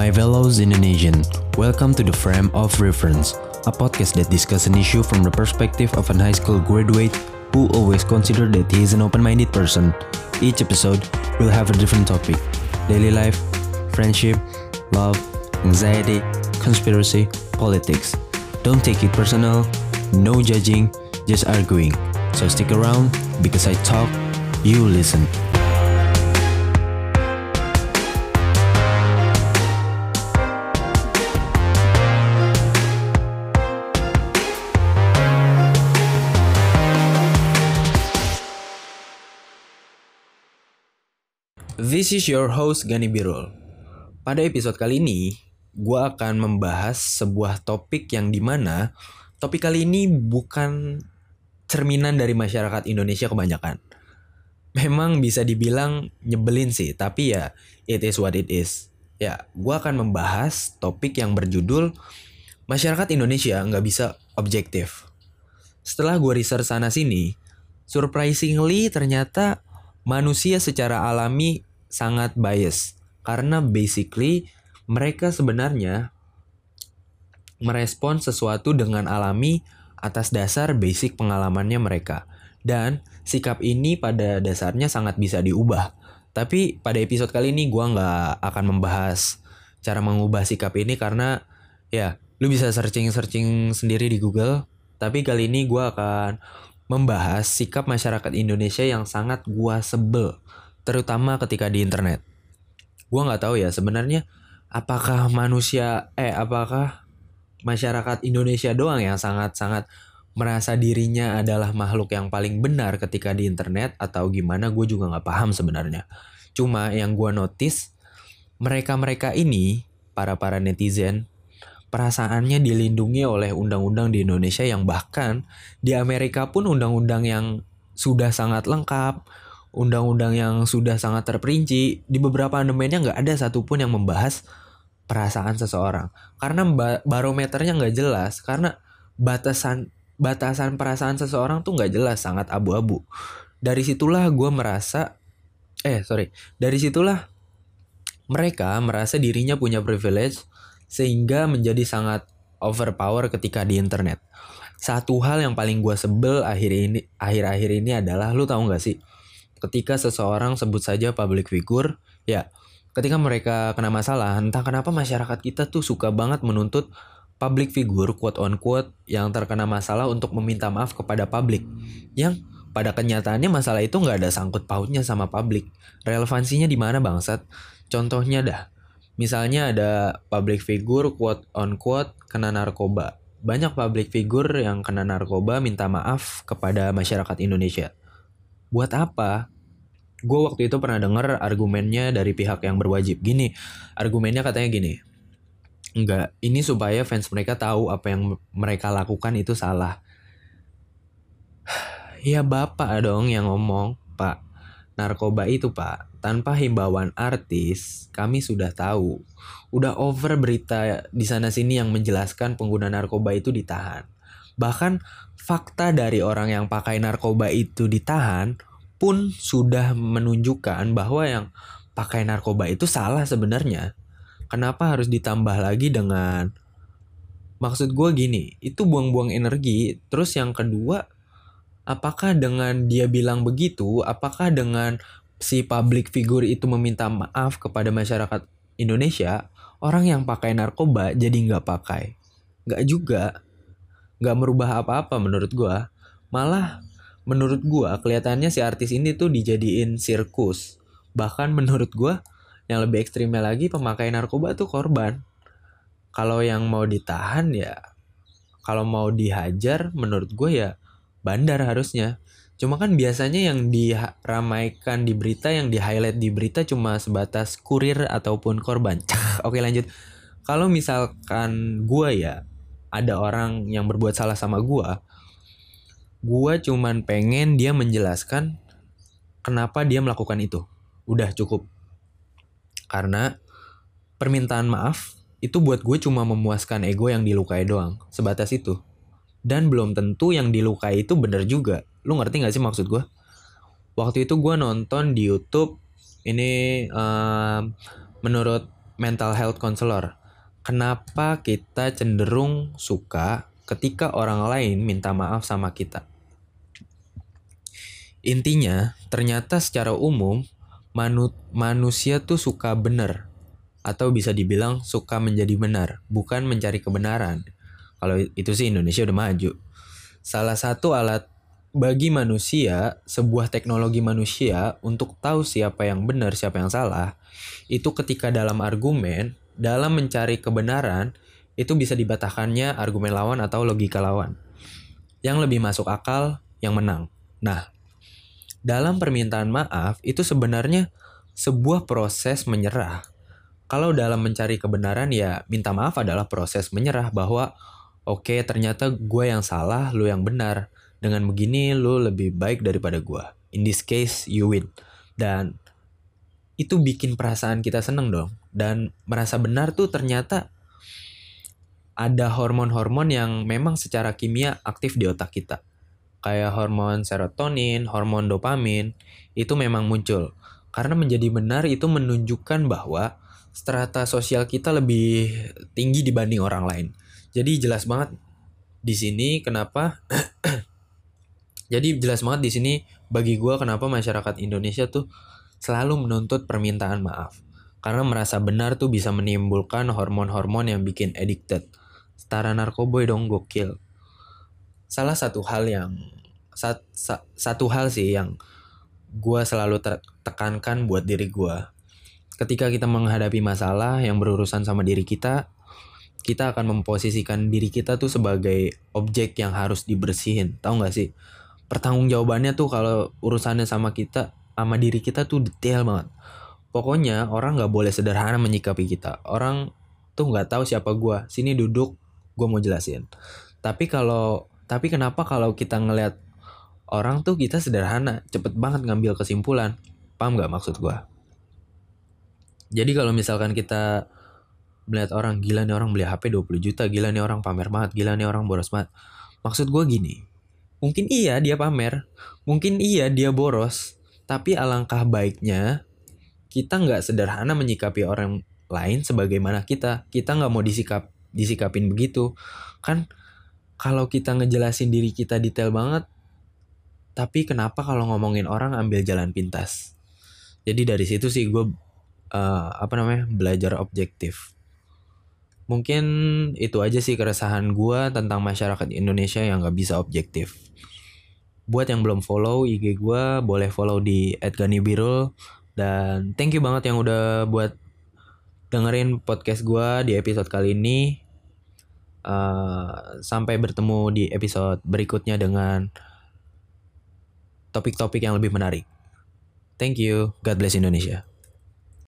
My fellows Indonesian, welcome to the Frame of Reference, a podcast that discusses an issue from the perspective of an high school graduate who always considered that he is an open-minded person. Each episode will have a different topic: daily life, friendship, love, anxiety, conspiracy, politics. Don't take it personal, no judging, just arguing. So stick around because I talk, you listen. This is your host Gani Birul. Pada episode kali ini, gue akan membahas sebuah topik yang di mana topik kali ini bukan cerminan dari masyarakat Indonesia kebanyakan. Memang bisa dibilang nyebelin sih, tapi ya it is what it is. Ya, gue akan membahas topik yang berjudul Masyarakat Indonesia nggak bisa objektif. Setelah gue research sana-sini, surprisingly ternyata manusia secara alami sangat bias. Karena basically mereka sebenarnya merespon sesuatu dengan alami atas dasar basic pengalamannya mereka. Dan sikap ini pada dasarnya sangat bisa diubah. Tapi pada episode kali ini gue nggak akan membahas cara mengubah sikap ini karena ya lu bisa searching-searching sendiri di Google. Tapi kali ini gue akan membahas sikap masyarakat Indonesia yang sangat gue sebel, terutama ketika di internet. Gue nggak tahu ya sebenarnya apakah manusia eh apakah masyarakat Indonesia doang yang sangat-sangat merasa dirinya adalah makhluk yang paling benar ketika di internet atau gimana gue juga nggak paham sebenarnya. Cuma yang gue notice mereka-mereka ini para para netizen perasaannya dilindungi oleh undang-undang di Indonesia yang bahkan di Amerika pun undang-undang yang sudah sangat lengkap, undang-undang yang sudah sangat terperinci, di beberapa amandemennya nggak ada satupun yang membahas perasaan seseorang. Karena barometernya nggak jelas, karena batasan batasan perasaan seseorang tuh nggak jelas, sangat abu-abu. Dari situlah gue merasa, eh sorry, dari situlah mereka merasa dirinya punya privilege sehingga menjadi sangat overpower ketika di internet. Satu hal yang paling gue sebel akhir ini akhir-akhir ini adalah lu tahu nggak sih ketika seseorang sebut saja public figure ya ketika mereka kena masalah entah kenapa masyarakat kita tuh suka banget menuntut public figure quote on quote yang terkena masalah untuk meminta maaf kepada publik yang pada kenyataannya masalah itu nggak ada sangkut pautnya sama publik relevansinya di mana bangsat contohnya dah Misalnya ada public figure quote on quote kena narkoba. Banyak public figure yang kena narkoba minta maaf kepada masyarakat Indonesia. Buat apa? Gue waktu itu pernah denger argumennya dari pihak yang berwajib. Gini, argumennya katanya gini. Enggak, ini supaya fans mereka tahu apa yang mereka lakukan itu salah. ya bapak dong yang ngomong, pak. Narkoba itu pak, tanpa himbauan artis, kami sudah tahu. Udah over berita di sana sini yang menjelaskan pengguna narkoba itu ditahan. Bahkan fakta dari orang yang pakai narkoba itu ditahan pun sudah menunjukkan bahwa yang pakai narkoba itu salah sebenarnya. Kenapa harus ditambah lagi dengan maksud gue gini, itu buang-buang energi. Terus yang kedua, apakah dengan dia bilang begitu, apakah dengan si public figure itu meminta maaf kepada masyarakat Indonesia, orang yang pakai narkoba jadi nggak pakai. Nggak juga. Nggak merubah apa-apa menurut gua. Malah menurut gua kelihatannya si artis ini tuh dijadiin sirkus. Bahkan menurut gua yang lebih ekstrimnya lagi pemakai narkoba tuh korban. Kalau yang mau ditahan ya kalau mau dihajar menurut gue ya bandar harusnya Cuma kan biasanya yang diramaikan di berita, yang di highlight di berita cuma sebatas kurir ataupun korban. Oke lanjut. Kalau misalkan gue ya ada orang yang berbuat salah sama gue, gue cuman pengen dia menjelaskan kenapa dia melakukan itu. Udah cukup. Karena permintaan maaf itu buat gue cuma memuaskan ego yang dilukai doang. Sebatas itu. Dan belum tentu yang dilukai itu bener juga lu ngerti gak sih maksud gue waktu itu gue nonton di YouTube ini um, menurut mental health counselor. Kenapa kita cenderung suka ketika orang lain minta maaf sama kita? Intinya, ternyata secara umum manu manusia tuh suka bener atau bisa dibilang suka menjadi benar, bukan mencari kebenaran. Kalau itu sih Indonesia udah maju. Salah satu alat bagi manusia, sebuah teknologi manusia untuk tahu siapa yang benar, siapa yang salah, itu ketika dalam argumen, dalam mencari kebenaran, itu bisa dibatahkannya argumen lawan atau logika lawan. Yang lebih masuk akal, yang menang. Nah, dalam permintaan maaf itu sebenarnya sebuah proses menyerah. Kalau dalam mencari kebenaran ya minta maaf adalah proses menyerah bahwa oke okay, ternyata gue yang salah, lu yang benar. Dengan begini lu lebih baik daripada gue. In this case you win. Dan itu bikin perasaan kita seneng dong. Dan merasa benar tuh ternyata ada hormon-hormon yang memang secara kimia aktif di otak kita kayak hormon serotonin, hormon dopamin, itu memang muncul. Karena menjadi benar itu menunjukkan bahwa strata sosial kita lebih tinggi dibanding orang lain. Jadi jelas banget di sini kenapa Jadi jelas banget di sini bagi gue kenapa masyarakat Indonesia tuh selalu menuntut permintaan maaf. Karena merasa benar tuh bisa menimbulkan hormon-hormon yang bikin addicted. Setara narkoboy dong gokil. Salah satu hal yang sat, sa, satu hal sih yang gue selalu tekankan buat diri gue ketika kita menghadapi masalah yang berurusan sama diri kita kita akan memposisikan diri kita tuh sebagai objek yang harus dibersihin. Tahu nggak sih? Pertanggungjawabannya tuh kalau urusannya sama kita sama diri kita tuh detail banget pokoknya orang nggak boleh sederhana menyikapi kita orang tuh nggak tahu siapa gue sini duduk gue mau jelasin tapi kalau tapi kenapa kalau kita ngelihat orang tuh kita sederhana, cepet banget ngambil kesimpulan. Paham gak maksud gue? Jadi kalau misalkan kita melihat orang gila nih orang beli HP 20 juta, gila nih orang pamer banget, gila nih orang boros banget. Maksud gue gini, mungkin iya dia pamer, mungkin iya dia boros, tapi alangkah baiknya kita nggak sederhana menyikapi orang lain sebagaimana kita. Kita nggak mau disikap disikapin begitu, kan? kalau kita ngejelasin diri kita detail banget, tapi kenapa kalau ngomongin orang ambil jalan pintas? Jadi dari situ sih gue uh, apa namanya belajar objektif. Mungkin itu aja sih keresahan gue tentang masyarakat Indonesia yang gak bisa objektif. Buat yang belum follow IG gue, boleh follow di @ganibirul dan thank you banget yang udah buat dengerin podcast gue di episode kali ini. Uh, sampai bertemu di episode berikutnya dengan topik-topik yang lebih menarik. Thank you. God bless Indonesia.